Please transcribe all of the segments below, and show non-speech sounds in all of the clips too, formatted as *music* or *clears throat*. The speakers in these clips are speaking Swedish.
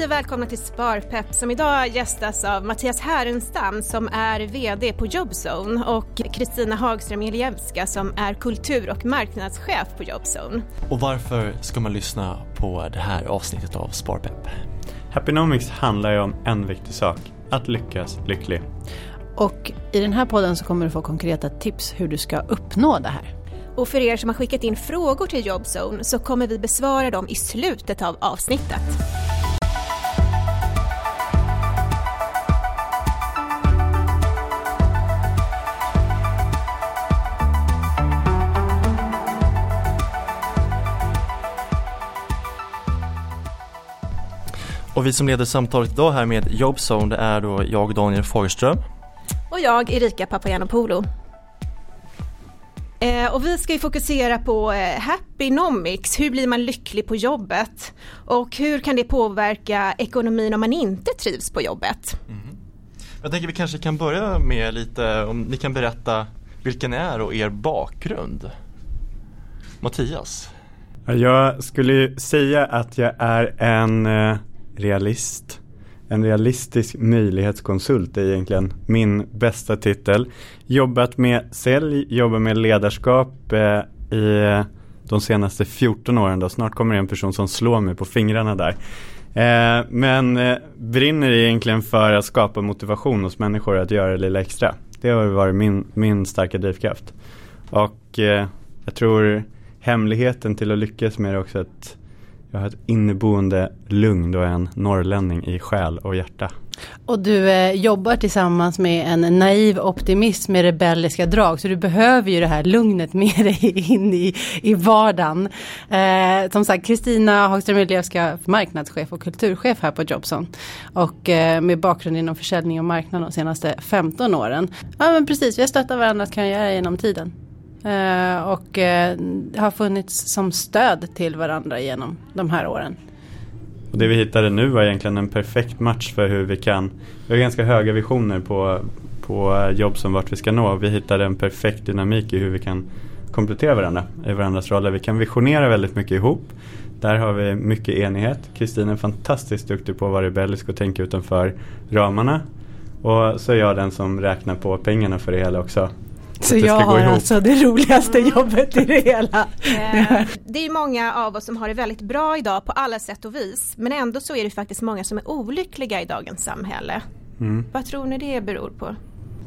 Hej och välkomna till Sparpepp som idag gästas av Mattias Härenstam som är VD på Jobzone och Kristina Hagström Ilievska som är kultur och marknadschef på Jobzone. Och varför ska man lyssna på det här avsnittet av Sparpepp? Happynomics handlar ju om en viktig sak, att lyckas lycklig. Och i den här podden så kommer du få konkreta tips hur du ska uppnå det här. Och för er som har skickat in frågor till Jobzone så kommer vi besvara dem i slutet av avsnittet. Och vi som leder samtalet idag här med Jobzone det är då jag Daniel Fagerström. Och jag Erika Papagiannopoulou. Eh, och vi ska ju fokusera på eh, Happynomics, hur blir man lycklig på jobbet? Och hur kan det påverka ekonomin om man inte trivs på jobbet? Mm. Jag tänker vi kanske kan börja med lite, om ni kan berätta vilken är och er bakgrund? Mattias? Jag skulle säga att jag är en eh, realist. En realistisk möjlighetskonsult är egentligen min bästa titel. Jobbat med sälj, jobbat med ledarskap eh, i de senaste 14 åren. Då. Snart kommer det en person som slår mig på fingrarna där. Eh, men eh, brinner egentligen för att skapa motivation hos människor att göra det lilla extra. Det har varit min, min starka drivkraft. Och eh, jag tror hemligheten till att lyckas med det också att jag har ett inneboende lugn och en norrlänning i själ och hjärta. Och du eh, jobbar tillsammans med en naiv optimism med rebelliska drag. Så du behöver ju det här lugnet med dig in i, i vardagen. Eh, som sagt, Kristina Hagström Ilievska, marknadschef och kulturchef här på Jobson. Och eh, med bakgrund inom försäljning och marknad de senaste 15 åren. Ja men precis, vi har stöttat varandras göra genom tiden. Eh, och eh, har funnits som stöd till varandra genom de här åren. Och det vi hittade nu var egentligen en perfekt match för hur vi kan, vi har ganska höga visioner på, på jobb som vart vi ska nå. Vi hittade en perfekt dynamik i hur vi kan komplettera varandra i varandras roller. Vi kan visionera väldigt mycket ihop. Där har vi mycket enighet. Kristin är fantastiskt duktig på att vara rebellisk och tänka utanför ramarna. Och så är jag den som räknar på pengarna för det hela också. Så jag har alltså det roligaste jobbet i det hela. Eh, det är många av oss som har det väldigt bra idag på alla sätt och vis. Men ändå så är det faktiskt många som är olyckliga i dagens samhälle. Mm. Vad tror ni det beror på?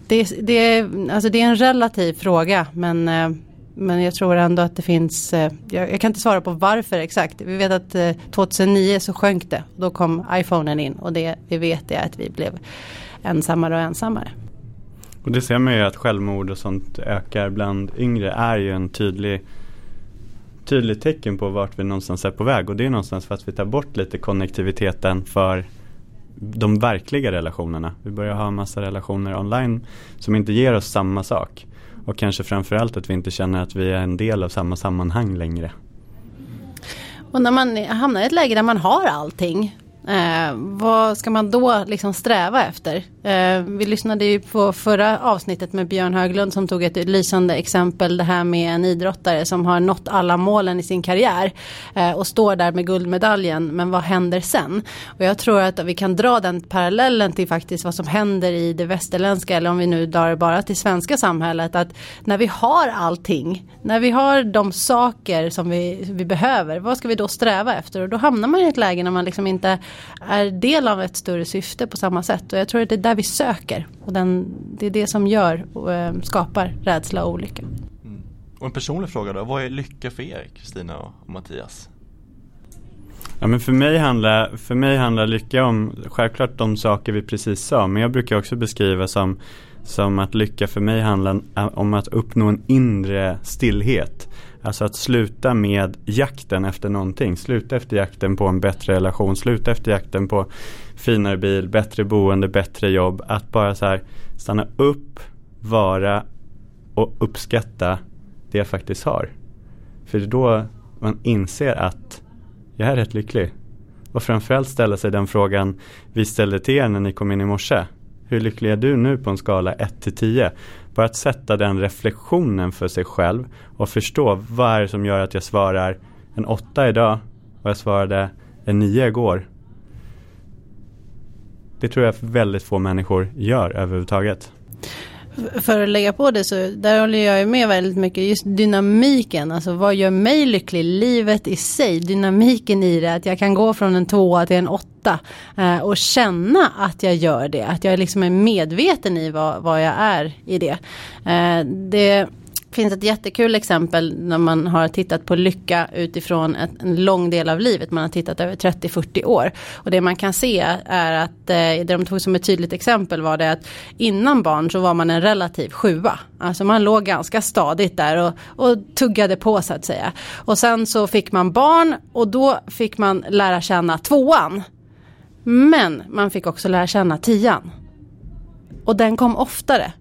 Det, det, alltså det är en relativ fråga men eh, men jag tror ändå att det finns, eh, jag, jag, kan inte svara på varför exakt. Vi vet att 2009 så sjönk det. Då kom iPhonen in och det vi vet är att vi blev ensammare och ensammare. Och det ser man ju att självmord och sånt ökar bland yngre är ju en tydlig tydligt tecken på vart vi någonstans är på väg och det är någonstans för att vi tar bort lite konnektiviteten för de verkliga relationerna. Vi börjar ha en massa relationer online som inte ger oss samma sak. Och kanske framförallt att vi inte känner att vi är en del av samma sammanhang längre. Och när man hamnar i ett läge där man har allting Eh, vad ska man då liksom sträva efter? Eh, vi lyssnade ju på förra avsnittet med Björn Höglund som tog ett lysande exempel. Det här med en idrottare som har nått alla målen i sin karriär. Eh, och står där med guldmedaljen. Men vad händer sen? Och jag tror att vi kan dra den parallellen till faktiskt vad som händer i det västerländska. Eller om vi nu drar det bara till svenska samhället. Att när vi har allting. När vi har de saker som vi, vi behöver. Vad ska vi då sträva efter? Och då hamnar man i ett läge när man liksom inte är del av ett större syfte på samma sätt. Och jag tror att det är där vi söker. Och den, det är det som gör och äh, skapar rädsla och olycka. Mm. Och en personlig fråga då, vad är lycka för er Kristina och, och Mattias? Ja men för mig, handlar, för mig handlar lycka om självklart de saker vi precis sa. Men jag brukar också beskriva som, som att lycka för mig handlar om att uppnå en inre stillhet. Alltså att sluta med jakten efter någonting. Sluta efter jakten på en bättre relation. Sluta efter jakten på finare bil, bättre boende, bättre jobb. Att bara så här stanna upp, vara och uppskatta det jag faktiskt har. För det är då man inser att jag är rätt lycklig. Och framförallt ställa sig den frågan vi ställde till er när ni kom in i morse. Hur lycklig är du nu på en skala 1 till 10? Bara att sätta den reflektionen för sig själv och förstå vad är det som gör att jag svarar en åtta idag och jag svarade en nio igår. Det tror jag väldigt få människor gör överhuvudtaget. För att lägga på det så där håller jag med väldigt mycket. Just dynamiken, alltså vad gör mig lycklig? Livet i sig, dynamiken i det. Att jag kan gå från en tvåa till en åtta. Eh, och känna att jag gör det. Att jag liksom är medveten i vad, vad jag är i det. Eh, det finns ett jättekul exempel när man har tittat på lycka utifrån ett, en lång del av livet. Man har tittat över 30-40 år. Och det man kan se är att eh, det de tog som ett tydligt exempel var det att innan barn så var man en relativ sjua. Alltså man låg ganska stadigt där och, och tuggade på så att säga. Och sen så fick man barn och då fick man lära känna tvåan. Men man fick också lära känna tian. Och den kom oftare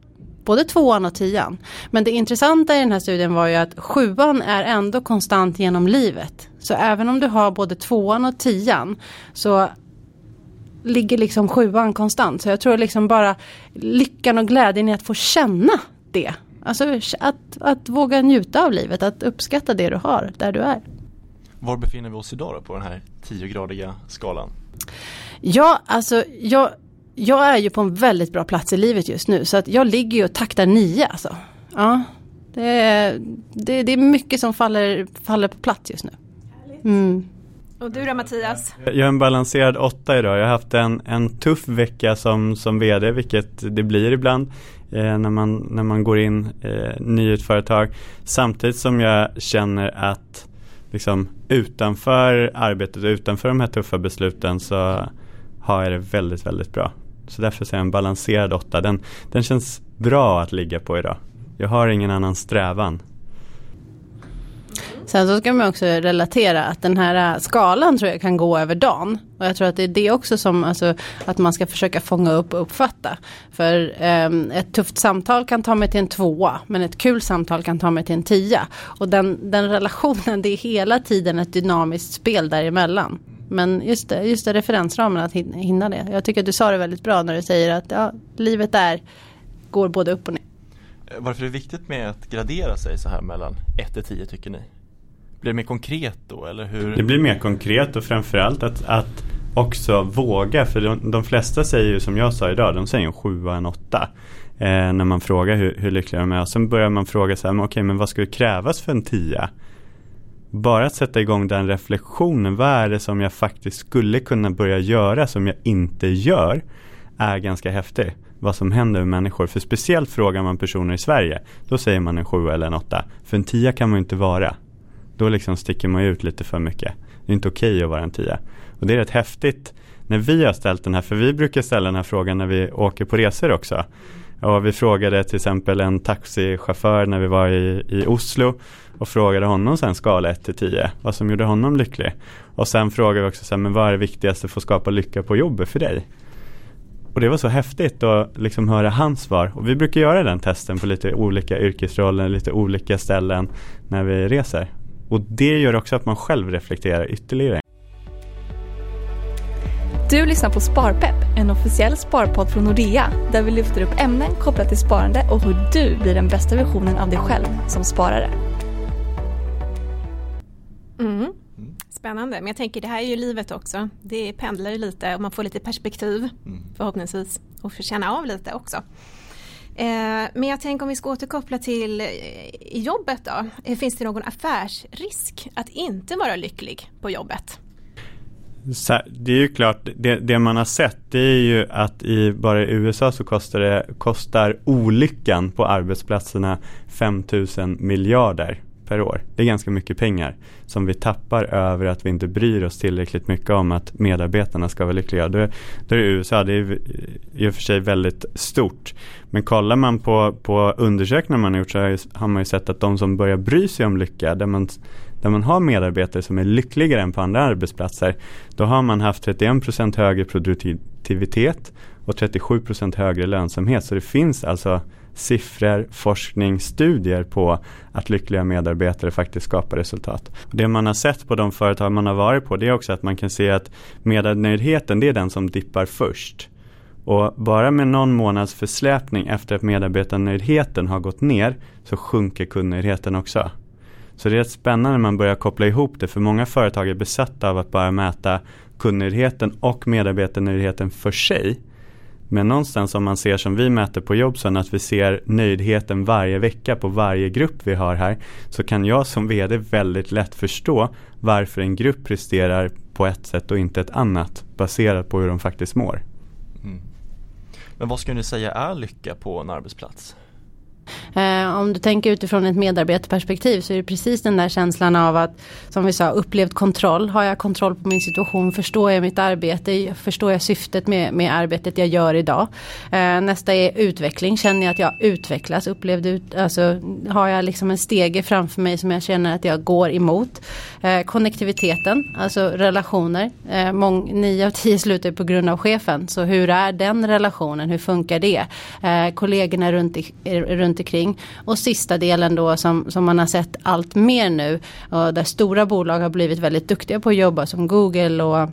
både tvåan och tian. Men det intressanta i den här studien var ju att sjuan är ändå konstant genom livet. Så även om du har både tvåan och tian så ligger liksom sjuan konstant. Så jag tror liksom bara lyckan och glädjen i att få känna det. Alltså att, att våga njuta av livet, att uppskatta det du har där du är. Var befinner vi oss idag då på den här tiogradiga skalan? Ja, alltså jag, jag är ju på en väldigt bra plats i livet just nu så att jag ligger ju och taktar nio alltså. Ja, det är, det, det är mycket som faller, faller på plats just nu. Mm. Och du då Mattias? Jag är en balanserad åtta idag. Jag har haft en, en tuff vecka som, som vd, vilket det blir ibland eh, när, man, när man går in eh, ny i ett företag. Samtidigt som jag känner att liksom, utanför arbetet, utanför de här tuffa besluten så har jag det väldigt, väldigt bra. Så därför säger jag en balanserad åtta. Den, den känns bra att ligga på idag. Jag har ingen annan strävan. Sen så ska man också relatera att den här äh, skalan tror jag kan gå över dagen. Och jag tror att det är det också som alltså, att man ska försöka fånga upp och uppfatta. För eh, ett tufft samtal kan ta mig till en tvåa. Men ett kul samtal kan ta mig till en tia. Och den, den relationen det är hela tiden ett dynamiskt spel däremellan. Men just det, just det referensramen att hinna det. Jag tycker att du sa det väldigt bra när du säger att ja, livet där går både upp och ner. Varför är det viktigt med att gradera sig så här mellan 1 till 10 tycker ni? Blir det mer konkret då eller hur? Det blir mer konkret och framförallt att, att också våga. För de, de flesta säger ju som jag sa idag, de säger en sjua, en åtta. Eh, när man frågar hur, hur lyckliga de är. Och sen börjar man fråga så här, men okej men vad skulle krävas för en tia? bara att sätta igång den reflektionen, vad är det som jag faktiskt skulle kunna börja göra som jag inte gör, är ganska häftigt. Vad som händer med människor. För speciellt frågar man personer i Sverige, då säger man en sju eller en åtta. För en tia kan man ju inte vara. Då liksom sticker man ut lite för mycket. Det är inte okej okay att vara en tia. Och det är rätt häftigt när vi har ställt den här, för vi brukar ställa den här frågan när vi åker på resor också. Och vi frågade till exempel en taxichaufför när vi var i, i Oslo och frågade honom sen skala 1 till 10 vad som gjorde honom lycklig. Och sen frågade vi också så här, men vad är det viktigaste för att skapa lycka på jobbet för dig? Och det var så häftigt att liksom höra hans svar. Och vi brukar göra den testen på lite olika yrkesroller, lite olika ställen när vi reser. Och det gör också att man själv reflekterar ytterligare. Du lyssnar på Sparpepp, en officiell sparpodd från Nordea där vi lyfter upp ämnen kopplat till sparande och hur du blir den bästa versionen av dig själv som sparare. Mm. Spännande, men jag tänker det här är ju livet också. Det pendlar ju lite och man får lite perspektiv mm. förhoppningsvis och får känna av lite också. Eh, men jag tänker om vi ska återkoppla till eh, jobbet då. Eh, finns det någon affärsrisk att inte vara lycklig på jobbet? det är ju klart, det, det, man har sett det är ju att i, bara i USA så kostar, det, kostar olyckan på arbetsplatserna 5000 miljarder per år. Det är ganska mycket pengar som vi tappar över att vi inte bryr oss tillräckligt mycket om att medarbetarna ska vara lyckliga. Då, då är det USA, det är i och för sig väldigt stort. Men kollar man på, på undersökningar man har gjort så har man ju sett att de som börjar bry sig om lycka, där man, där man har medarbetare som är lyckligare än på andra arbetsplatser, då har man haft 31% högre produktivitet och 37% högre lönsamhet. Så det finns alltså siffror, forskning, studier på att lyckliga medarbetare faktiskt skapar resultat. Det man har sett på de företag man har varit på det är också att man kan se att medarbetarnöjdheten det är den som dippar först. Och bara med någon månads försläpning efter att medarbetarnöjdheten har gått ner så sjunker kundnöjdheten också. Så det är rätt spännande när man börjar koppla ihop det för många företag är besatta av att bara mäta kundnöjdheten och medarbetarnöjdheten för sig. Men någonstans om man ser som vi mäter på Jobson att vi ser nöjdheten varje vecka på varje grupp vi har här så kan jag som VD väldigt lätt förstå varför en grupp presterar på ett sätt och inte ett annat baserat på hur de faktiskt mår. Mm. Men vad skulle ni säga är lycka på en arbetsplats? Eh, om du tänker utifrån ett medarbetarperspektiv så är det precis den där känslan av att som vi sa upplevt kontroll. Har jag kontroll på min situation? Förstår jag mitt arbete? Förstår jag syftet med, med arbetet jag gör idag? Eh, nästa är utveckling. Känner jag att jag utvecklas? Upplevde ut, alltså, har jag liksom en stege framför mig som jag känner att jag går emot? Eh, konnektiviteten, alltså relationer. Eh, mång, nio av tio slutar på grund av chefen. Så hur är den relationen? Hur funkar det? Eh, kollegorna runt, i, eh, runt omkring. Och sista delen då som, som man har sett allt mer nu. Där stora bolag har blivit väldigt duktiga på att jobba som Google och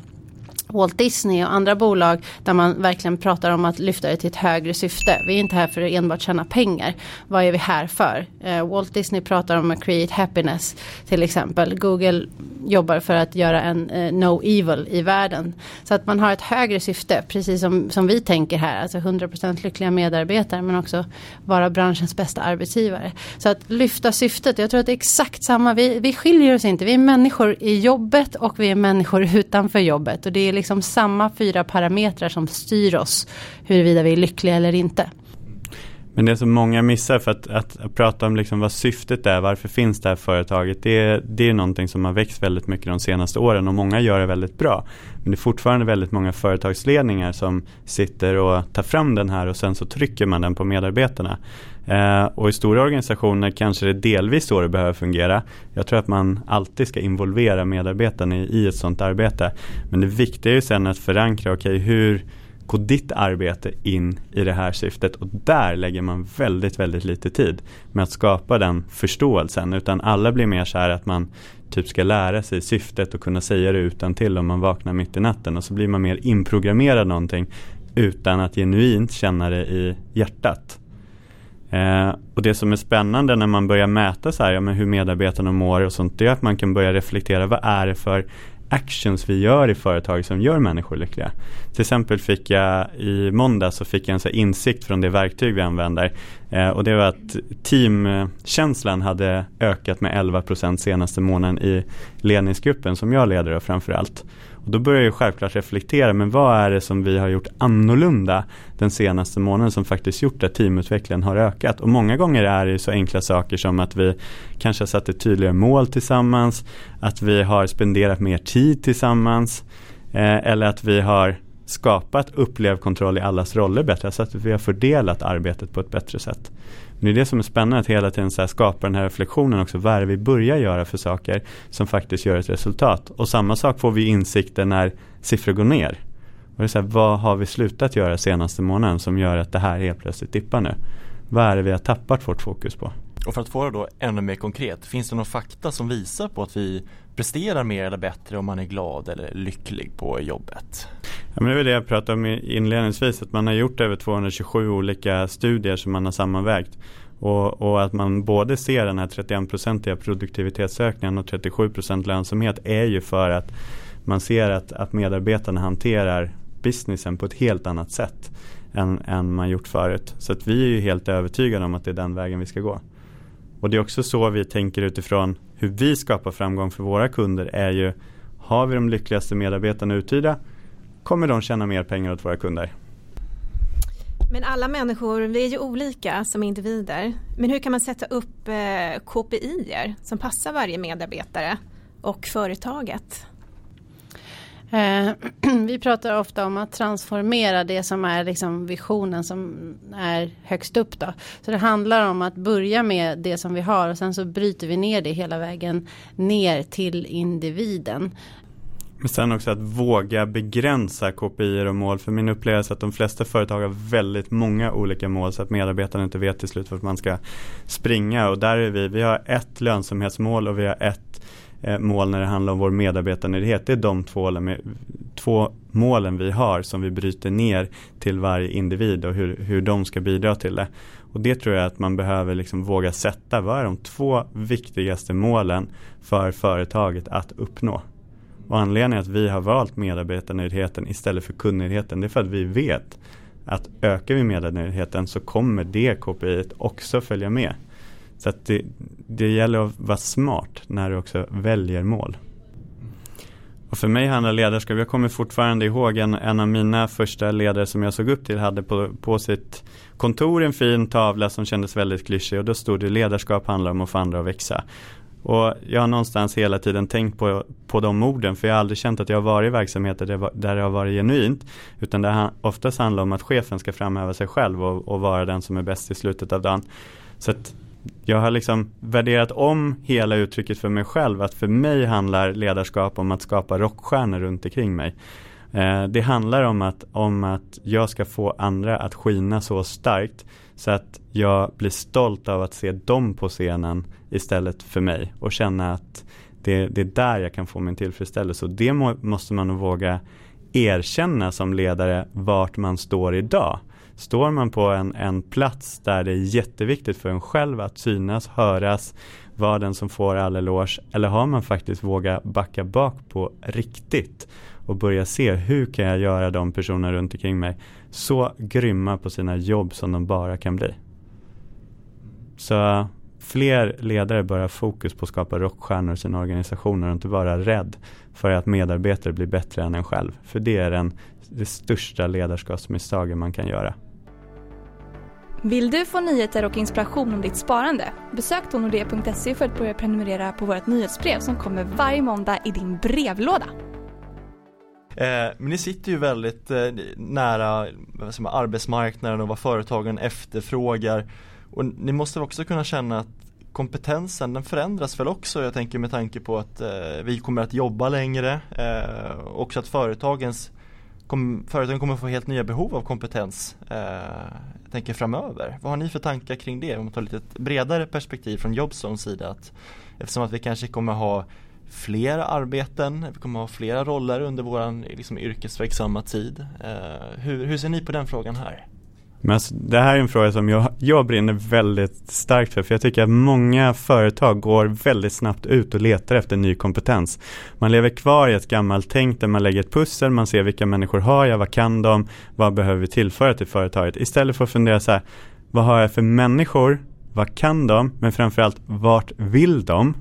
Walt Disney och andra bolag där man verkligen pratar om att lyfta det till ett högre syfte. Vi är inte här för att enbart tjäna pengar. Vad är vi här för? Eh, Walt Disney pratar om att create happiness till exempel. Google jobbar för att göra en eh, no evil i världen. Så att man har ett högre syfte, precis som, som vi tänker här. Alltså 100% lyckliga medarbetare men också vara branschens bästa arbetsgivare. Så att lyfta syftet, jag tror att det är exakt samma. Vi, vi skiljer oss inte, vi är människor i jobbet och vi är människor *laughs* utanför jobbet. Och det är liksom samma fyra parametrar som styr oss huruvida vi är lyckliga eller inte. Men det som många missar för att, att, att prata om liksom vad syftet är, varför finns det här företaget, det, det är någonting som har växt väldigt mycket de senaste åren och många gör det väldigt bra. Men det är fortfarande väldigt många företagsledningar som sitter och tar fram den här och sen så trycker man den på medarbetarna. Eh, och i stora organisationer kanske det delvis så det behöver fungera. Jag tror att man alltid ska involvera medarbetarna i, i ett sådant arbete. Men det viktiga är ju sen att förankra, okej okay, hur gå ditt arbete in i det här syftet. Och där lägger man väldigt, väldigt lite tid med att skapa den förståelsen. Utan alla blir mer så här att man typ ska lära sig syftet och kunna säga det utan till om man vaknar mitt i natten. Och så blir man mer inprogrammerad någonting utan att genuint känna det i hjärtat. Eh, och det som är spännande när man börjar mäta så här, ja, men hur medarbetarna mår och sånt, det är att man kan börja reflektera, vad är det för actions vi gör i företag som gör människor lyckliga. Till exempel fick jag i måndag så fick jag en så insikt från det verktyg vi använder eh, och det var att teamkänslan hade ökat med 11% senaste månaden i ledningsgruppen som jag leder framförallt. Och då börjar jag självklart reflektera, men vad är det som vi har gjort annorlunda den senaste månaden som faktiskt gjort att teamutvecklingen har ökat? Och många gånger är det så enkla saker som att vi kanske har satt ett tydligare mål tillsammans, att vi har spenderat mer tid tillsammans eh, eller att vi har skapat upplevd kontroll i allas roller bättre, så att vi har fördelat arbetet på ett bättre sätt. Men det är det som är spännande, att hela tiden så skapa den här reflektionen också. Vad är det vi börjar göra för saker som faktiskt gör ett resultat? Och samma sak får vi insikter när siffror går ner. Och det är så här, vad har vi slutat göra senaste månaden som gör att det här helt plötsligt dippar nu? Vad är det vi har tappat vårt fokus på? Och för att få det då ännu mer konkret, finns det någon fakta som visar på att vi presterar mer eller bättre om man är glad eller lycklig på jobbet? Ja, men det är det jag pratade om inledningsvis, att man har gjort över 227 olika studier som man har sammanvägt. Och, och, att man både ser den här 31-procentiga produktivitetsökningen och 37 procent lönsamhet är ju för att man ser att, att medarbetarna hanterar businessen på ett helt annat sätt än, än man gjort förut. Så att vi är ju helt övertygade om att det är den vägen vi ska gå. Och det är också så vi tänker utifrån hur vi skapar framgång för våra kunder är ju har vi de lyckligaste medarbetarna uthyrda kommer de tjäna mer pengar åt våra kunder. Men alla människor, vi är ju olika som individer. Men hur kan man sätta upp eh, KPI som passar varje medarbetare och företaget? Eh, *clears throat* vi pratar ofta om att transformera det som är liksom visionen som är högst upp. Då. Så det handlar om att börja med det som vi har och sen så bryter vi ner det hela vägen ner till individen. Men sen också att våga begränsa KPI och mål. För min upplevelse är att de flesta företag har väldigt många olika mål så att medarbetarna inte vet till slut vart man ska springa. Och där är vi, vi har ett lönsamhetsmål och vi har ett eh, mål när det handlar om vår medarbetarnöjdhet. Det är de två, två målen vi har som vi bryter ner till varje individ och hur, hur de ska bidra till det. Och det tror jag att man behöver liksom våga sätta. Vad är de två viktigaste målen för företaget att uppnå? Och anledningen att vi har valt medarbetarnöjdheten istället för kundnöjdheten det är för att vi vet att ökar vi medarbetarnöjdheten så kommer det KPI också följa med. Så att det, det gäller att vara smart när du också väljer mål. Och för mig handlar ledarskap, jag kommer fortfarande ihåg en, en av mina första ledare som jag såg upp till hade på, på sitt kontor en fin tavla som kändes väldigt klyschig och då stod det ledarskap handlar om att få andra att växa. Och jag har någonstans hela tiden tänkt på, på de orden för jag har aldrig känt att jag har varit i verksamheter där, där det har varit genuint. Utan det oftast handlar om att chefen ska framhäva sig själv och, och vara den som är bäst i slutet av dagen. Så att jag har liksom värderat om hela uttrycket för mig själv. Att för mig handlar ledarskap om att skapa rockstjärnor runt omkring mig. Eh, det handlar om att, om att jag ska få andra att skina så starkt så att jag blir stolt av att se dem på scenen istället för mig och känna att det, det är där jag kan få min tillfredsställelse. Och det må, måste man nog våga erkänna som ledare vart man står idag. Står man på en, en plats där det är jätteviktigt för en själv att synas, höras, vara den som får all eloge eller har man faktiskt vågat backa bak på riktigt och börja se hur kan jag göra de personer runt omkring mig så grymma på sina jobb som de bara kan bli. Så fler ledare bör ha fokus på att skapa rockstjärnor i sina organisationer och inte vara rädd för att medarbetare blir bättre än en själv. För det är den, det största ledarskapsmisstaget man kan göra. Vill du få nyheter och inspiration om ditt sparande? Besök då nordea.se för att börja prenumerera på vårt nyhetsbrev som kommer varje måndag i din brevlåda. Eh, men ni sitter ju väldigt eh, nära man, arbetsmarknaden och vad företagen efterfrågar. Och ni måste också kunna känna att kompetensen den förändras väl också. Jag tänker med tanke på att eh, vi kommer att jobba längre. Eh, också att företagens kom, företagen kommer att få helt nya behov av kompetens eh, jag tänker framöver. Vad har ni för tankar kring det? Om man tar lite ett bredare perspektiv från Jobzones sida. Att, eftersom att vi kanske kommer ha fler arbeten, vi kommer ha flera roller under vår liksom, yrkesverksamma tid. Eh, hur, hur ser ni på den frågan här? Men alltså, det här är en fråga som jag, jag brinner väldigt starkt för, för jag tycker att många företag går väldigt snabbt ut och letar efter ny kompetens. Man lever kvar i ett gammalt tänk där man lägger ett pussel, man ser vilka människor har jag, vad kan de, vad behöver vi tillföra till företaget? Istället för att fundera så här, vad har jag för människor, vad kan de, men framförallt vart vill de?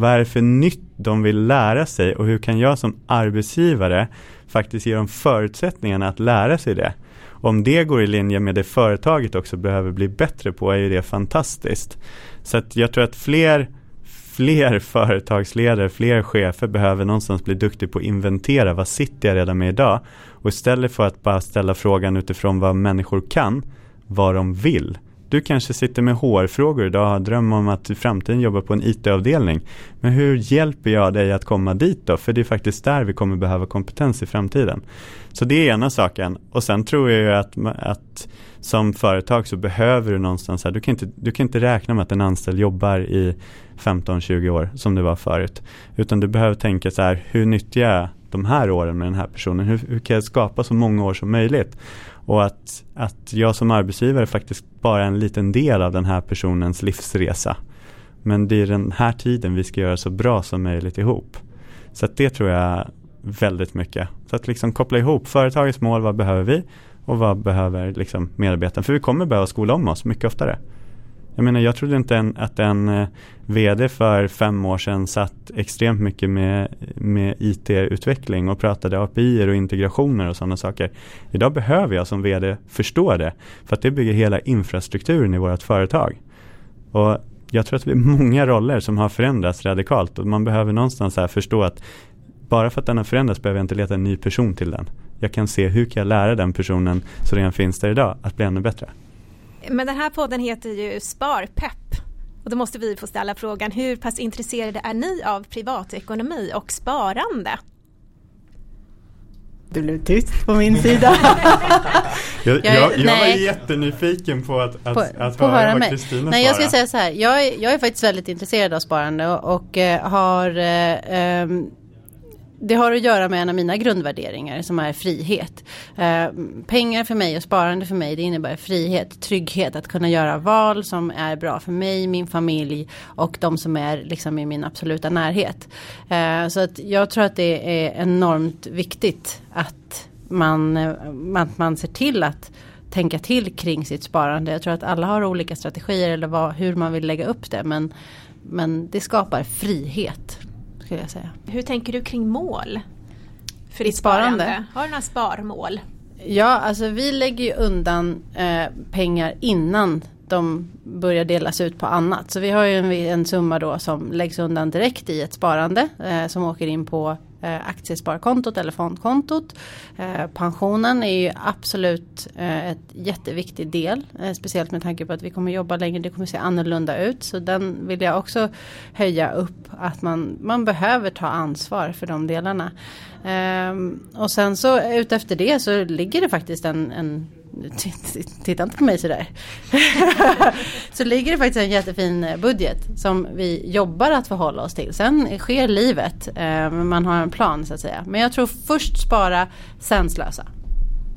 Vad är det för nytt de vill lära sig och hur kan jag som arbetsgivare faktiskt ge dem förutsättningarna att lära sig det? Om det går i linje med det företaget också behöver bli bättre på är ju det fantastiskt. Så att jag tror att fler fler företagsledare, fler chefer behöver någonstans bli duktig på att inventera vad sitter jag redan med idag och istället för att bara ställa frågan utifrån vad människor kan, vad de vill du kanske sitter med HR-frågor idag och har dröm om att i framtiden jobba på en IT-avdelning. Men hur hjälper jag dig att komma dit då? För det är faktiskt där vi kommer behöva kompetens i framtiden. Så det är ena saken. Och sen tror jag ju att, att som företag så behöver du någonstans här, du kan, inte, du kan inte räkna med att en anställd jobbar i 15-20 år som det var förut. Utan du behöver tänka så här, hur nyttjar jag de här åren med den här personen? Hur, hur kan jag skapa så många år som möjligt? Och att, att jag som arbetsgivare faktiskt bara är en liten del av den här personens livsresa. Men det är den här tiden vi ska göra så bra som möjligt ihop. Så att det tror jag väldigt mycket. Så att liksom koppla ihop företagets mål, vad behöver vi? Och vad behöver liksom medarbetarna? För vi kommer behöva skola om oss mycket oftare. Jag menar, jag trodde inte en, att en eh, VD för fem år sedan satt extremt mycket med, med IT-utveckling och pratade API och integrationer och sådana saker. Idag behöver jag som VD förstå det, för att det bygger hela infrastrukturen i vårt företag. Och jag tror att det är många roller som har förändrats radikalt och man behöver någonstans här förstå att bara för att den har förändrats behöver jag inte leta en ny person till den. Jag kan se hur kan jag lära den personen som redan finns där idag att bli ännu bättre. Men den här podden heter ju Sparpepp. Och då måste vi få ställa frågan, hur pass intresserade är ni av privatekonomi och sparande? Det blev tyst på min sida. *laughs* jag, jag, jag var jättenyfiken på att, att, på, att på höra, höra vad Kristina Nej, jag ska säga så här. Jag är, jag är faktiskt väldigt intresserad av sparande och, och har uh, um, det har att göra med en av mina grundvärderingar som är frihet. Eh, pengar för mig och sparande för mig det innebär frihet, trygghet, att kunna göra val som är bra för mig, min familj och de som är liksom i min absoluta närhet. Eh, så att jag tror att det är enormt viktigt att man, eh, att man ser till att tänka till kring sitt sparande. Jag tror att alla har olika strategier eller vad, hur man vill lägga upp det. Men, men det skapar frihet. Skulle jag säga. Hur tänker du kring mål? För ditt sparande? sparande? Har du några sparmål? Ja, alltså vi lägger ju undan eh, pengar innan de börjar delas ut på annat. Så vi har ju en, en summa då som läggs undan direkt i ett sparande eh, som åker in på Eh, aktiesparkontot eller fondkontot. Eh, pensionen är ju absolut eh, ett jätteviktig del. Eh, speciellt med tanke på att vi kommer jobba längre, det kommer se annorlunda ut. Så den vill jag också höja upp. Att man, man behöver ta ansvar för de delarna. Ehm, och sen så utefter det så ligger det faktiskt en, en Titta inte på mig sådär. *laughs* så ligger det faktiskt en jättefin eh, budget som vi jobbar att förhålla oss till. Sen sker livet. Eh, man har en plan så att säga. Men jag tror först spara, sen slösa.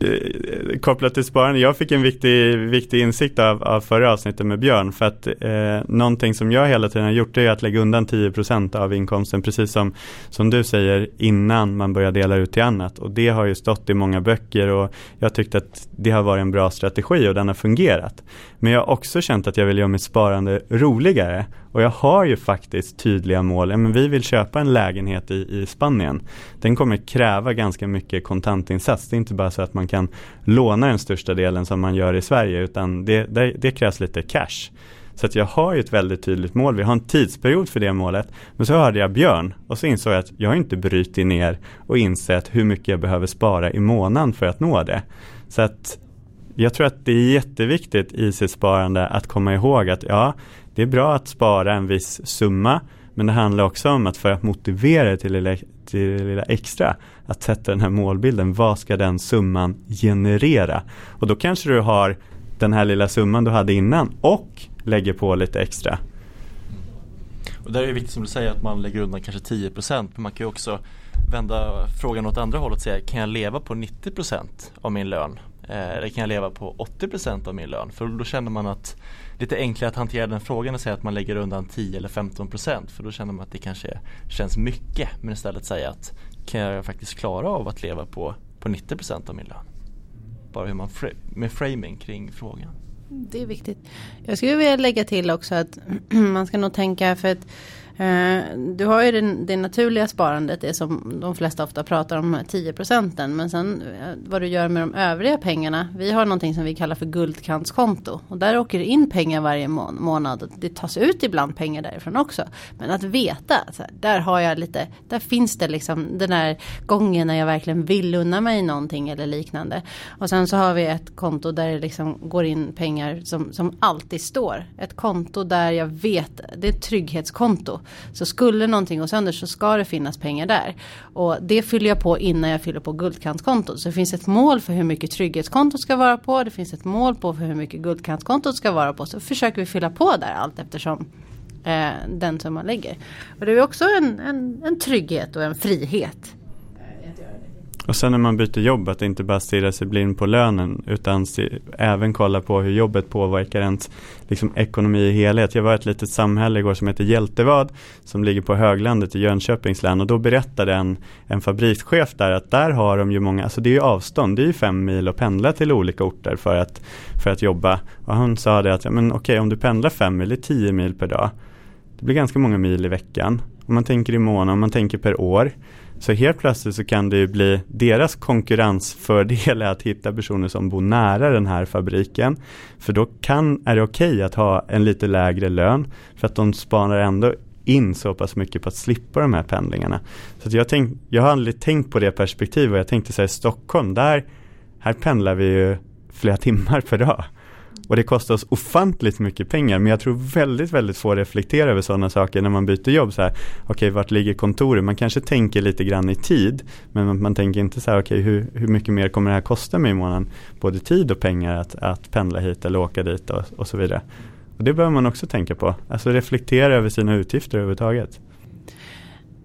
Eh, kopplat till sparande, jag fick en viktig, viktig insikt av, av förra avsnittet med Björn för att eh, någonting som jag hela tiden har gjort är att lägga undan 10% av inkomsten precis som, som du säger innan man börjar dela ut till annat och det har ju stått i många böcker och jag tyckte att det har varit en bra strategi och den har fungerat. Men jag har också känt att jag vill göra mitt sparande roligare och jag har ju faktiskt tydliga mål. Ja, men vi vill köpa en lägenhet i, i Spanien. Den kommer kräva ganska mycket kontantinsats. Det är inte bara så att man kan låna den största delen som man gör i Sverige utan det, det, det krävs lite cash. Så att jag har ju ett väldigt tydligt mål. Vi har en tidsperiod för det målet. Men så hörde jag Björn och så insåg jag att jag har inte brutit ner och insett hur mycket jag behöver spara i månaden för att nå det. Så att jag tror att det är jätteviktigt i sitt sparande att komma ihåg att ja, det är bra att spara en viss summa men det handlar också om att för att motivera det till det till det lilla extra att sätta den här målbilden. Vad ska den summan generera? Och då kanske du har den här lilla summan du hade innan och lägger på lite extra. Och där är det viktigt som du säger att man lägger undan kanske 10% men man kan ju också vända frågan åt andra hållet och säga kan jag leva på 90% av min lön? Eh, eller kan jag leva på 80% av min lön? För då känner man att lite enklare att hantera den frågan och säga att man lägger undan 10 eller 15% för då känner man att det kanske känns mycket men istället säga att kan jag faktiskt klara av att leva på, på 90% av min lön? Bara hur man med framing kring frågan. Mm, det är viktigt. Jag skulle vilja lägga till också att *clears throat* man ska nog tänka för att Eh, du har ju det, det naturliga sparandet, det som de flesta ofta pratar om, 10 procenten. Men sen eh, vad du gör med de övriga pengarna. Vi har någonting som vi kallar för guldkantskonto. Och där åker det in pengar varje månad. Det tas ut ibland pengar därifrån också. Men att veta, här, där har jag lite, där finns det liksom den här gången när jag verkligen vill unna mig någonting eller liknande. Och sen så har vi ett konto där det liksom går in pengar som, som alltid står. Ett konto där jag vet, det är ett trygghetskonto. Så skulle någonting gå sönder så ska det finnas pengar där. Och det fyller jag på innan jag fyller på guldkantskontot. Så det finns ett mål för hur mycket trygghetskontot ska vara på. Det finns ett mål på för hur mycket guldkantskontot ska vara på. Så försöker vi fylla på där allt eftersom eh, den som man lägger. Och det är också en, en, en trygghet och en frihet. Och sen när man byter jobb att inte bara stirra sig blind på lönen utan även kolla på hur jobbet påverkar ens liksom, ekonomi i helhet. Jag var i ett litet samhälle igår som heter Hjältevad som ligger på höglandet i Jönköpings län och då berättade en, en fabrikschef där att där har de ju många, alltså det är ju avstånd, det är ju fem mil att pendla till olika orter för att, för att jobba. Och han sa det att, ja, men okej om du pendlar fem mil, det är tio mil per dag. Det blir ganska många mil i veckan. Om man tänker i månaden, om man tänker per år så helt plötsligt så kan det ju bli deras konkurrensfördel att hitta personer som bor nära den här fabriken. För då kan, är det okej okay att ha en lite lägre lön för att de spanar ändå in så pass mycket på att slippa de här pendlingarna. Så jag, tänk, jag har aldrig tänkt på det perspektivet. Jag tänkte säga Stockholm, där här pendlar vi ju flera timmar per dag. Och det kostar oss ofantligt mycket pengar men jag tror väldigt, väldigt få reflekterar över sådana saker när man byter jobb. Okej, okay, vart ligger kontoret? Man kanske tänker lite grann i tid men man, man tänker inte så här, okej, okay, hur, hur mycket mer kommer det här kosta mig i månaden? Både tid och pengar att, att pendla hit eller åka dit och, och så vidare. Och det behöver man också tänka på, alltså reflektera över sina utgifter överhuvudtaget.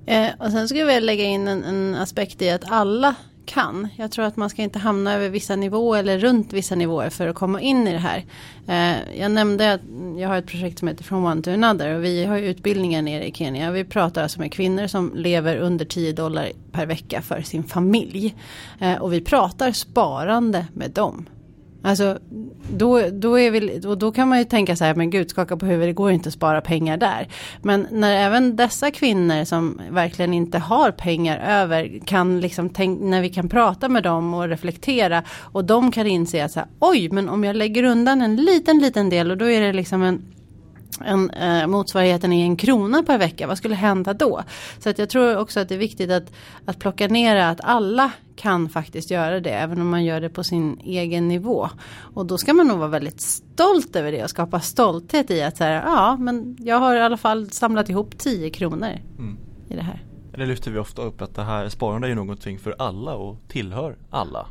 Eh, och sen skulle jag vilja lägga in en, en aspekt i att alla kan. Jag tror att man ska inte hamna över vissa nivåer eller runt vissa nivåer för att komma in i det här. Eh, jag nämnde att jag har ett projekt som heter From One to Another och vi har utbildningar nere i Kenya. Vi pratar alltså med kvinnor som lever under 10 dollar per vecka för sin familj. Eh, och vi pratar sparande med dem. Alltså, då, då, är vi, och då kan man ju tänka så här, men gud skaka på huvudet, det går inte att spara pengar där. Men när även dessa kvinnor som verkligen inte har pengar över, kan liksom tänk, när vi kan prata med dem och reflektera och de kan inse att så här, oj, men om jag lägger undan en liten, liten del och då är det liksom en en, eh, motsvarigheten är en krona per vecka, vad skulle hända då? Så att jag tror också att det är viktigt att, att plocka ner att alla kan faktiskt göra det, även om man gör det på sin egen nivå. Och då ska man nog vara väldigt stolt över det och skapa stolthet i att säga, ja men jag har i alla fall samlat ihop 10 kronor mm. i det här. Det lyfter vi ofta upp att det här sparande är någonting för alla och tillhör alla.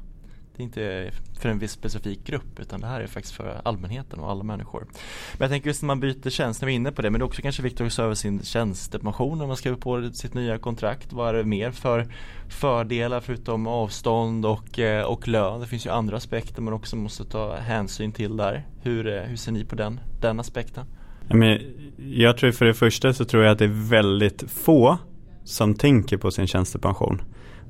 Det är inte för en viss specifik grupp utan det här är faktiskt för allmänheten och alla människor. Men jag tänker just när man byter tjänst, när vi är inne på det, men det är också kanske viktigt att se över sin tjänstepension när man skriver på sitt nya kontrakt. Vad är det mer för fördelar förutom avstånd och, eh, och lön? Det finns ju andra aspekter man också måste ta hänsyn till där. Hur, eh, hur ser ni på den, den aspekten? Men jag tror för det första så tror jag att det är väldigt få som tänker på sin tjänstepension.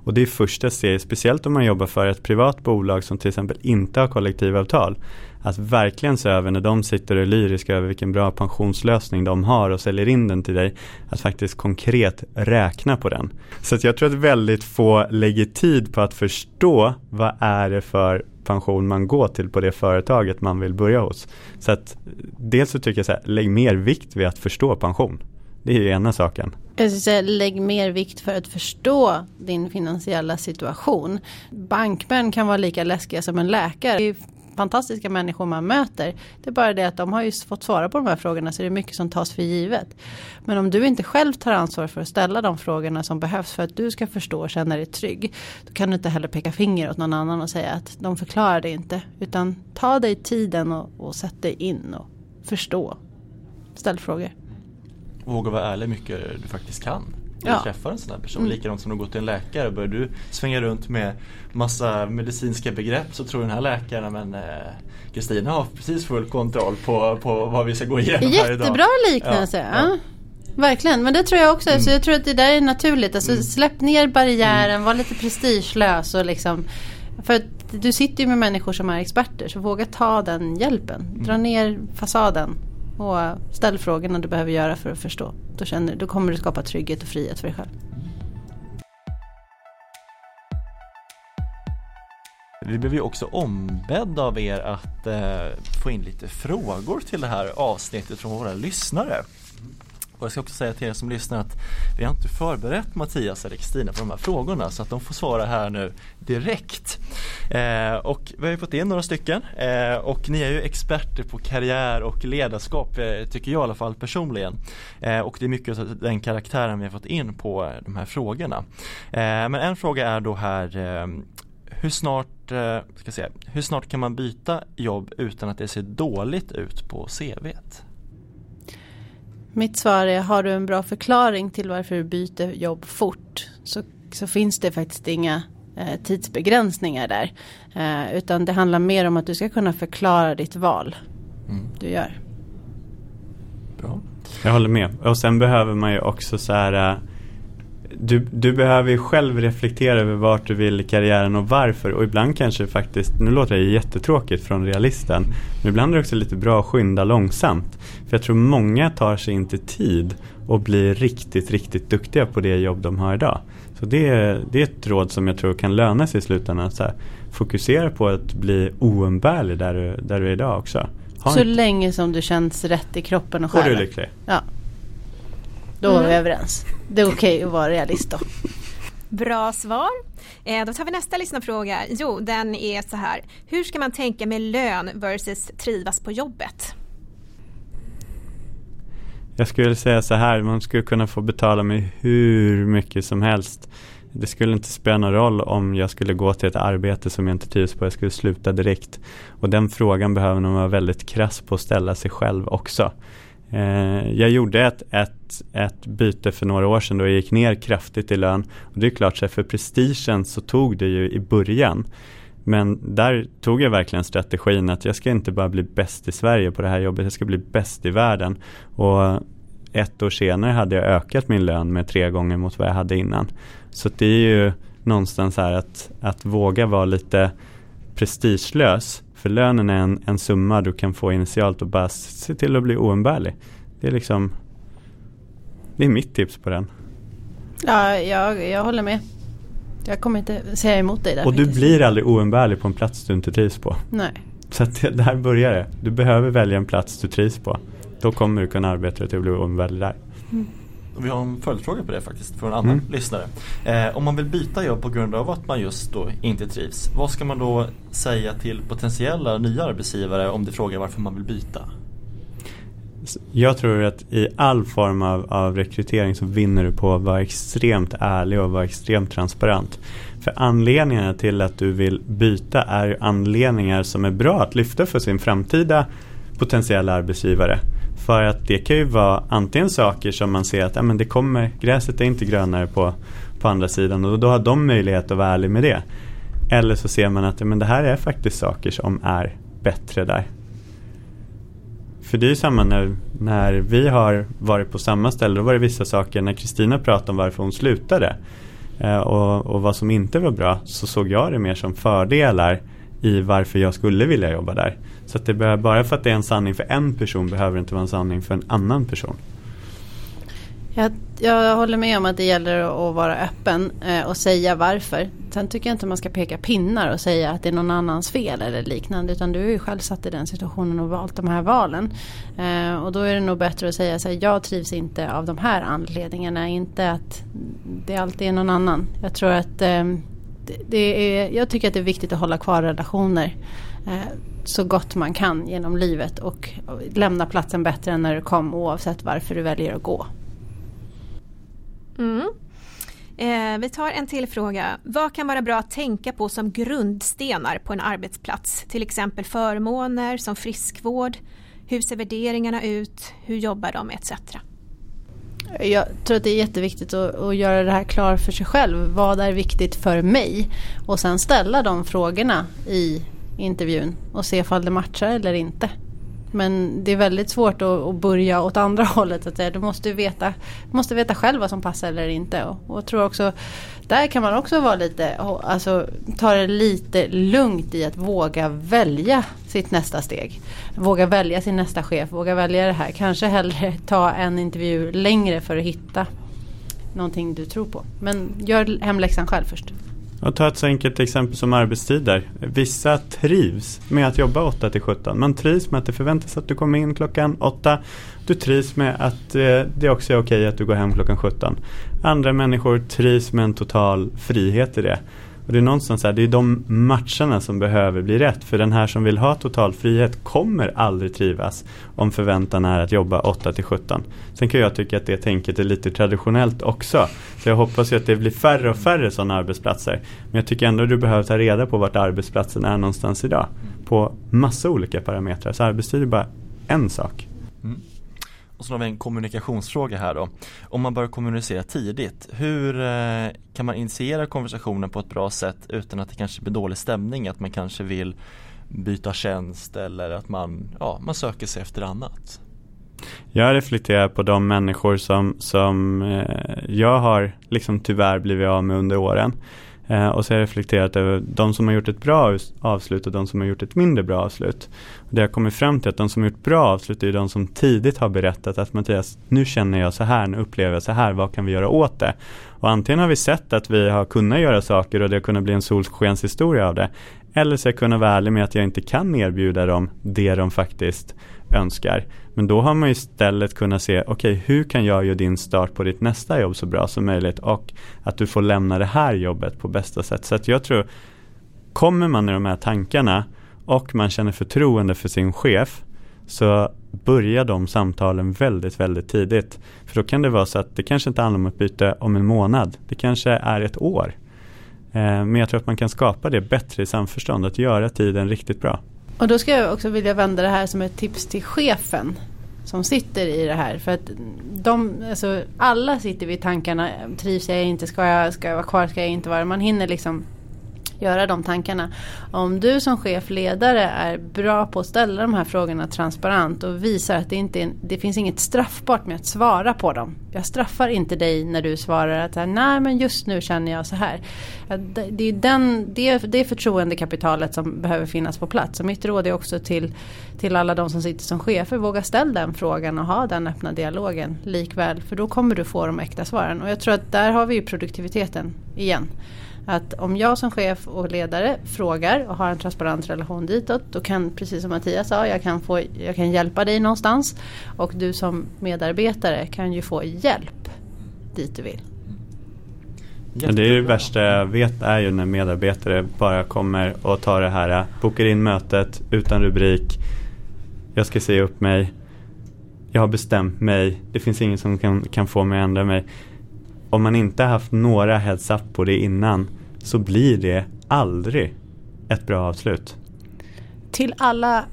Och det är första steget, speciellt om man jobbar för ett privat bolag som till exempel inte har kollektivavtal. Att verkligen se över när de sitter och är lyriska över vilken bra pensionslösning de har och säljer in den till dig. Att faktiskt konkret räkna på den. Så att jag tror att väldigt få lägger tid på att förstå vad är det för pension man går till på det företaget man vill börja hos. Så att dels så tycker jag så här, lägg mer vikt vid att förstå pension. Det är ju ena saken. Jag skulle säga, lägg mer vikt för att förstå din finansiella situation. Bankmän kan vara lika läskiga som en läkare. Det är fantastiska människor man möter. Det är bara det att de har ju fått svara på de här frågorna så det är mycket som tas för givet. Men om du inte själv tar ansvar för att ställa de frågorna som behövs för att du ska förstå och känna dig trygg. Då kan du inte heller peka finger åt någon annan och säga att de förklarar det inte. Utan ta dig tiden och, och sätt dig in och förstå. Ställ frågor våga vara ärlig mycket du faktiskt kan. När ja. du träffar en sån här person. Mm. Likadant som att gå till en läkare. Börjar du svänga runt med massa medicinska begrepp så tror den här läkaren men eh, Kristina har precis full kontroll på, på vad vi ska gå igenom här idag. Jättebra liknelse. Ja. Ja. Verkligen, men det tror jag också. Mm. Så jag tror att det där är naturligt. Alltså, mm. Släpp ner barriären, mm. var lite prestigelös och liksom för att du sitter ju med människor som är experter så våga ta den hjälpen. Dra mm. ner fasaden och ställ frågorna du behöver göra för att förstå. Då, känner, då kommer du skapa trygghet och frihet för dig själv. Vi blev ju också ombedda av er att eh, få in lite frågor till det här avsnittet från våra lyssnare. Och jag ska också säga till er som lyssnar att vi har inte förberett Mattias eller Kristina på de här frågorna så att de får svara här nu direkt. Eh, och vi har ju fått in några stycken eh, och ni är ju experter på karriär och ledarskap eh, tycker jag i alla fall personligen. Eh, och det är mycket av den karaktären vi har fått in på de här frågorna. Eh, men en fråga är då här eh, hur snart, eh, ska säga, hur snart kan man byta jobb utan att det ser dåligt ut på CVt? Mitt svar är, har du en bra förklaring till varför du byter jobb fort så, så finns det faktiskt inga eh, tidsbegränsningar där. Eh, utan det handlar mer om att du ska kunna förklara ditt val mm. du gör. Bra. Jag håller med. Och sen behöver man ju också så här eh, du, du behöver ju själv reflektera över vart du vill i karriären och varför. Och ibland kanske faktiskt, nu låter det jättetråkigt från realisten, men ibland är det också lite bra att skynda långsamt. För jag tror många tar sig inte tid och blir riktigt, riktigt duktiga på det jobb de har idag. Så det, är, det är ett råd som jag tror kan löna sig i slutändan. Så här, fokusera på att bli oumbärlig där du, där du är idag också. Ha så inte... länge som du känns rätt i kroppen och själen. Och du är lycklig. Ja. Då är vi mm. överens. Det är okej okay att vara realist då. Bra svar. Eh, då tar vi nästa lyssnarfråga. Jo, den är så här. Hur ska man tänka med lön versus trivas på jobbet? Jag skulle säga så här, man skulle kunna få betala mig hur mycket som helst. Det skulle inte spela någon roll om jag skulle gå till ett arbete som jag inte trivs på. Jag skulle sluta direkt. Och den frågan behöver man vara väldigt krass på att ställa sig själv också. Eh, jag gjorde ett, ett, ett byte för några år sedan då jag gick ner kraftigt i lön. Och det är klart, så för prestigen så tog det ju i början. Men där tog jag verkligen strategin att jag ska inte bara bli bäst i Sverige på det här jobbet, jag ska bli bäst i världen. Och ett år senare hade jag ökat min lön med tre gånger mot vad jag hade innan. Så det är ju någonstans här att, att våga vara lite prestigelös för lönen är en, en summa du kan få initialt och bara se till att bli oumbärlig. Det är liksom Det är mitt tips på den. Ja, jag, jag håller med. Jag kommer inte säga emot dig där Och faktiskt. du blir aldrig oumbärlig på en plats du inte trivs på. Nej. Så att det, där börjar det. Du behöver välja en plats du trivs på. Då kommer du kunna arbeta till att bli oumbärlig där. Och vi har en följdfråga på det faktiskt från en annan Mm. lyssnare. Eh, om man vill byta jobb på grund av att man just då inte trivs, vad ska man då säga till potentiella nya arbetsgivare om de frågar varför man vill byta? Jag tror att i all form av, av rekrytering så vinner du på att vara extremt ärlig och vara extremt transparent. För anledningarna till att du vill byta är anledningar som är bra att lyfta för sin framtida potentiella arbetsgivare. För att det kan ju vara antingen saker som man ser att ja, men det kommer, gräset är inte grönare på, på andra sidan och då har de möjlighet att vara ärlig med det. Eller så ser man att ja, men det här är faktiskt saker som är bättre där. För det är ju samma när, när vi har varit på samma ställe. Då var det vissa saker när Kristina pratade om varför hon slutade. Eh, och, och vad som inte var bra. Så såg jag det mer som fördelar i varför jag skulle vilja jobba där. Så att det behöver, bara för att det är en sanning för en person behöver det inte vara en sanning för en annan person. Jag, jag håller med om att det gäller att vara öppen eh, och säga varför. Sen tycker jag inte man ska peka pinnar och säga att det är någon annans fel eller liknande. Utan du är ju själv satt i den situationen och valt de här valen. Eh, och då är det nog bättre att säga så här, jag trivs inte av de här anledningarna. Inte att det alltid är någon annan. Jag tror att eh, det, är, jag tycker att det är viktigt att hålla kvar relationer. Eh, så gott man kan genom livet och och lämna platsen bättre än när du kom oavsett varför du väljer att gå. Mm. Eh, vi tar en till fråga. Vad kan vara bra att tänka på som grundstenar på en arbetsplats? Till exempel förmåner som friskvård. Hur ser värderingarna ut? Hur jobbar de etc. Jag tror att det är jätteviktigt att, att göra det här klar för sig själv. Vad är viktigt för mig? Och sen ställa de frågorna i intervjun och se ifall det matchar eller inte. Men det är väldigt svårt att, att börja åt andra *laughs* hållet. Att säga. Du måste veta, du måste veta själv vad som passar eller inte. Och, och tror också, där kan man också vara lite, alltså ta det lite lugnt i att våga välja sitt nästa steg. Våga välja sin nästa chef, våga välja det här. Kanske hellre ta en intervju längre för att hitta någonting du tror på. Men gör hemläxan själv först. Och ta ett så enkelt exempel som arbetstider. Vissa trivs med att jobba 8 till 17. Man trivs med att det förväntas att du kommer in klockan 8. Du trivs med att eh, det också är okej att du går hem klockan 17. Andra människor trivs med en total frihet i det. Och det är någonstans här, det är de matcherna som behöver bli rätt. För den här som vill ha total frihet kommer aldrig trivas om förväntan är att jobba 8 till 17. Sen kan jag tycka att det tänket är lite traditionellt också. Så jag hoppas ju att det blir färre och färre sådana arbetsplatser. Men jag tycker ändå att du behöver ta reda på vart arbetsplatsen är någonstans idag. På massa olika parametrar. Så arbetstid är bara en sak. Mm. Och så har vi en kommunikationsfråga här då. Om man börjar kommunicera tidigt, hur eh, kan man initiera konversationen på ett bra sätt utan att det kanske blir dålig stämning? Att man kanske vill byta tjänst eller att man, ja, man söker sig efter annat? Jag reflekterar på de människor som, som eh, jag har liksom tyvärr blivit av med under åren. Eh, och så har jag reflekterat över de som har gjort ett bra avslut och de som har gjort ett mindre bra avslut. Och det har kommit fram till att de som har gjort bra avslut är de som tidigt har berättat att Mattias, nu känner jag så här, nu upplever jag så här, vad kan vi göra åt det? Och antingen har vi sett att vi har kunnat göra saker och det har kunnat bli en solskenshistoria av det. Eller så har jag kunnat vara ärlig med att jag inte kan erbjuda dem det de faktiskt önskar. Men då har man istället kunnat se, okej okay, hur kan jag göra din start på ditt nästa jobb så bra som möjligt och att du får lämna det här jobbet på bästa sätt. Så att jag tror, kommer man i de här tankarna och man känner förtroende för sin chef så börjar de samtalen väldigt, väldigt tidigt. För då kan det vara så att det kanske inte handlar om ett byte om en månad. Det kanske är ett år. Eh, men jag tror att man kan skapa det bättre i samförstånd, att göra tiden riktigt bra. Och då ska jag också vilja vända det här som ett tips till chefen som sitter i det här. För att de, alltså, alla sitter vid tankarna, trivs jag inte, ska jag, ska jag vara kvar, ska jag inte vara. Man hinner liksom göra de tankarna. Om du som chef, ledare är bra på att ställa de här frågorna transparent och visar att det inte är, det finns inget straffbart med att svara på dem. Jag straffar inte dig när du svarar att nej men just nu känner jag så här. Det är, den, det, det förtroendekapitalet som behöver finnas på plats. Så mitt råd är också till, till alla de som sitter som chefer, våga ställa den frågan och ha den öppna dialogen likväl. För då kommer du få de äkta svaren. Och jag tror att där har vi ju produktiviteten igen. Att om jag som chef och ledare frågar och har en transparent relation ditåt. Då kan, precis som Mattias sa, jag kan, få, jag kan hjälpa dig någonstans. Och du som medarbetare kan ju få hjälp dit du vill. Ja, det är det värsta jag vet är ju när medarbetare bara kommer och tar det här, bokar in mötet utan rubrik. Jag ska säga upp mig. Jag har bestämt mig. Det finns ingen som kan, kan få mig att ändra mig. Om man inte haft några heads up på det innan så blir det aldrig ett bra avslut. Till alla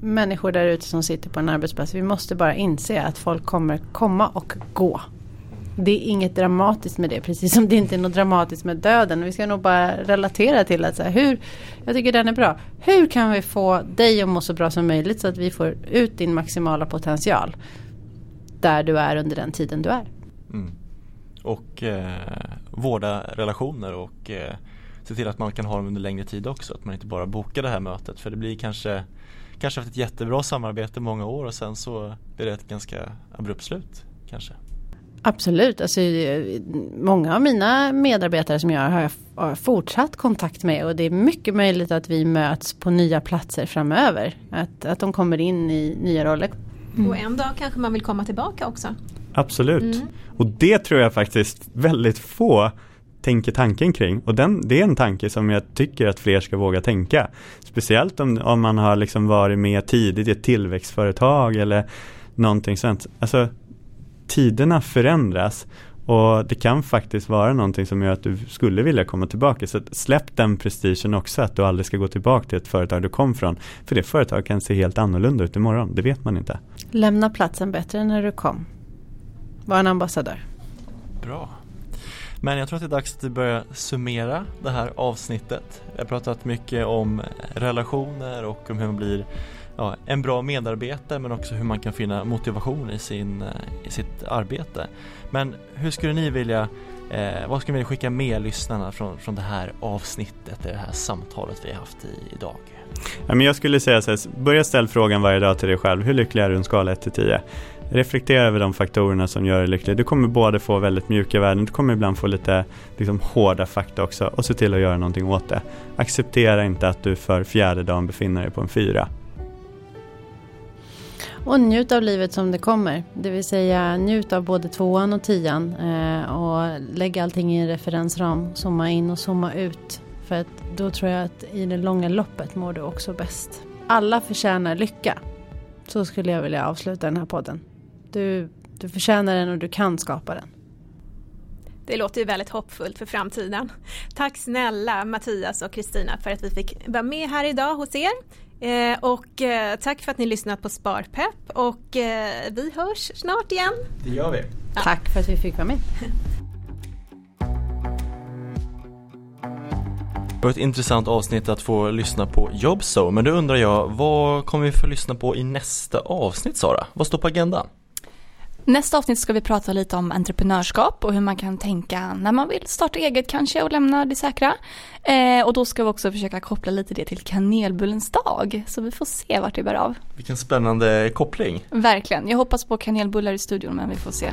människor där ute som sitter på en arbetsplats. Vi måste bara inse att folk kommer komma och gå. Det är inget dramatiskt med det, precis som det inte är något dramatiskt med döden. Vi ska nog bara relatera till att så här, hur, jag tycker den är bra. Hur kan vi få dig att må så bra som möjligt så att vi får ut din maximala potential där du är under den tiden du är. Mm och eh, vårda relationer och eh, se till att man kan ha dem under längre tid också. Att man inte bara bokar det här mötet för det blir kanske Kanske haft ett jättebra samarbete många år och sen så blir det ett ganska abrupt slut kanske. Absolut, alltså, många av mina medarbetare som jag har, har fortsatt kontakt med och det är mycket möjligt att vi möts på nya platser framöver. Att, att de kommer in i nya roller. Mm. Och en dag kanske man vill komma tillbaka också. Absolut. Mm. Och det tror jag faktiskt väldigt få tänker tanken kring. Och den, det är en tanke som jag tycker att fler ska våga tänka. Speciellt om, om man har liksom varit med tidigt i ett tillväxtföretag eller någonting sånt. Alltså, tiderna förändras och det kan faktiskt vara någonting som gör att du skulle vilja komma tillbaka. Så släpp den prestigen också att du aldrig ska gå tillbaka till ett företag du kom från. För det företag kan se helt annorlunda ut imorgon, det vet man inte. Lämna platsen bättre än när du kom. Var en ambassadör. Bra. Men jag tror att det är dags att vi börjar summera det här avsnittet. Vi har pratat mycket om relationer och om hur man blir ja, en bra medarbetare men också hur man kan finna motivation i, sin, i sitt arbete. Men hur skulle ni vilja, eh, vad skulle ni vilja skicka med lyssnarna från, från det här avsnittet, det här samtalet vi har haft i, idag? Ja, men jag skulle säga så här, börja ställa frågan varje dag till dig själv, hur lycklig är du en skala 1 till 10? Reflektera över de faktorerna som gör dig lycklig. Du kommer både få väldigt mjuka värden, du kommer ibland få lite liksom, hårda fakta också och se till att göra någonting åt det. Acceptera inte att du för fjärde dagen befinner dig på en fyra. Och njut av livet som det kommer. Det vill säga njut av både tvåan och tian. Eh, och lägg allting i en referensram. Zooma in och zooma ut. För att då tror jag att i det långa loppet mår du också bäst. Alla förtjänar lycka. Så skulle jag vilja avsluta den här podden. Du, du förtjänar den och du kan skapa den. Det låter ju väldigt hoppfullt för framtiden. Tack snälla Mattias och Kristina för att vi fick vara med här idag hos er. Eh, och eh, tack för att ni lyssnat på Sparpepp och eh, vi hörs snart igen. Det gör vi. Ja. Tack för att vi fick vara med. Det var ett intressant avsnitt att få lyssna på Jobso, men då undrar jag, vad kommer vi få lyssna på i nästa avsnitt Sara? Vad står på agendan? Nästa avsnitt ska vi prata lite om entreprenörskap och hur man kan tänka när man vill starta eget kanske och lämna det säkra. Eh, och då ska vi också försöka koppla lite det till kanelbullens dag. Så vi får se vart det bär av. Vilken spännande koppling. Verkligen. Jag hoppas på kanelbullar i studion men vi får se.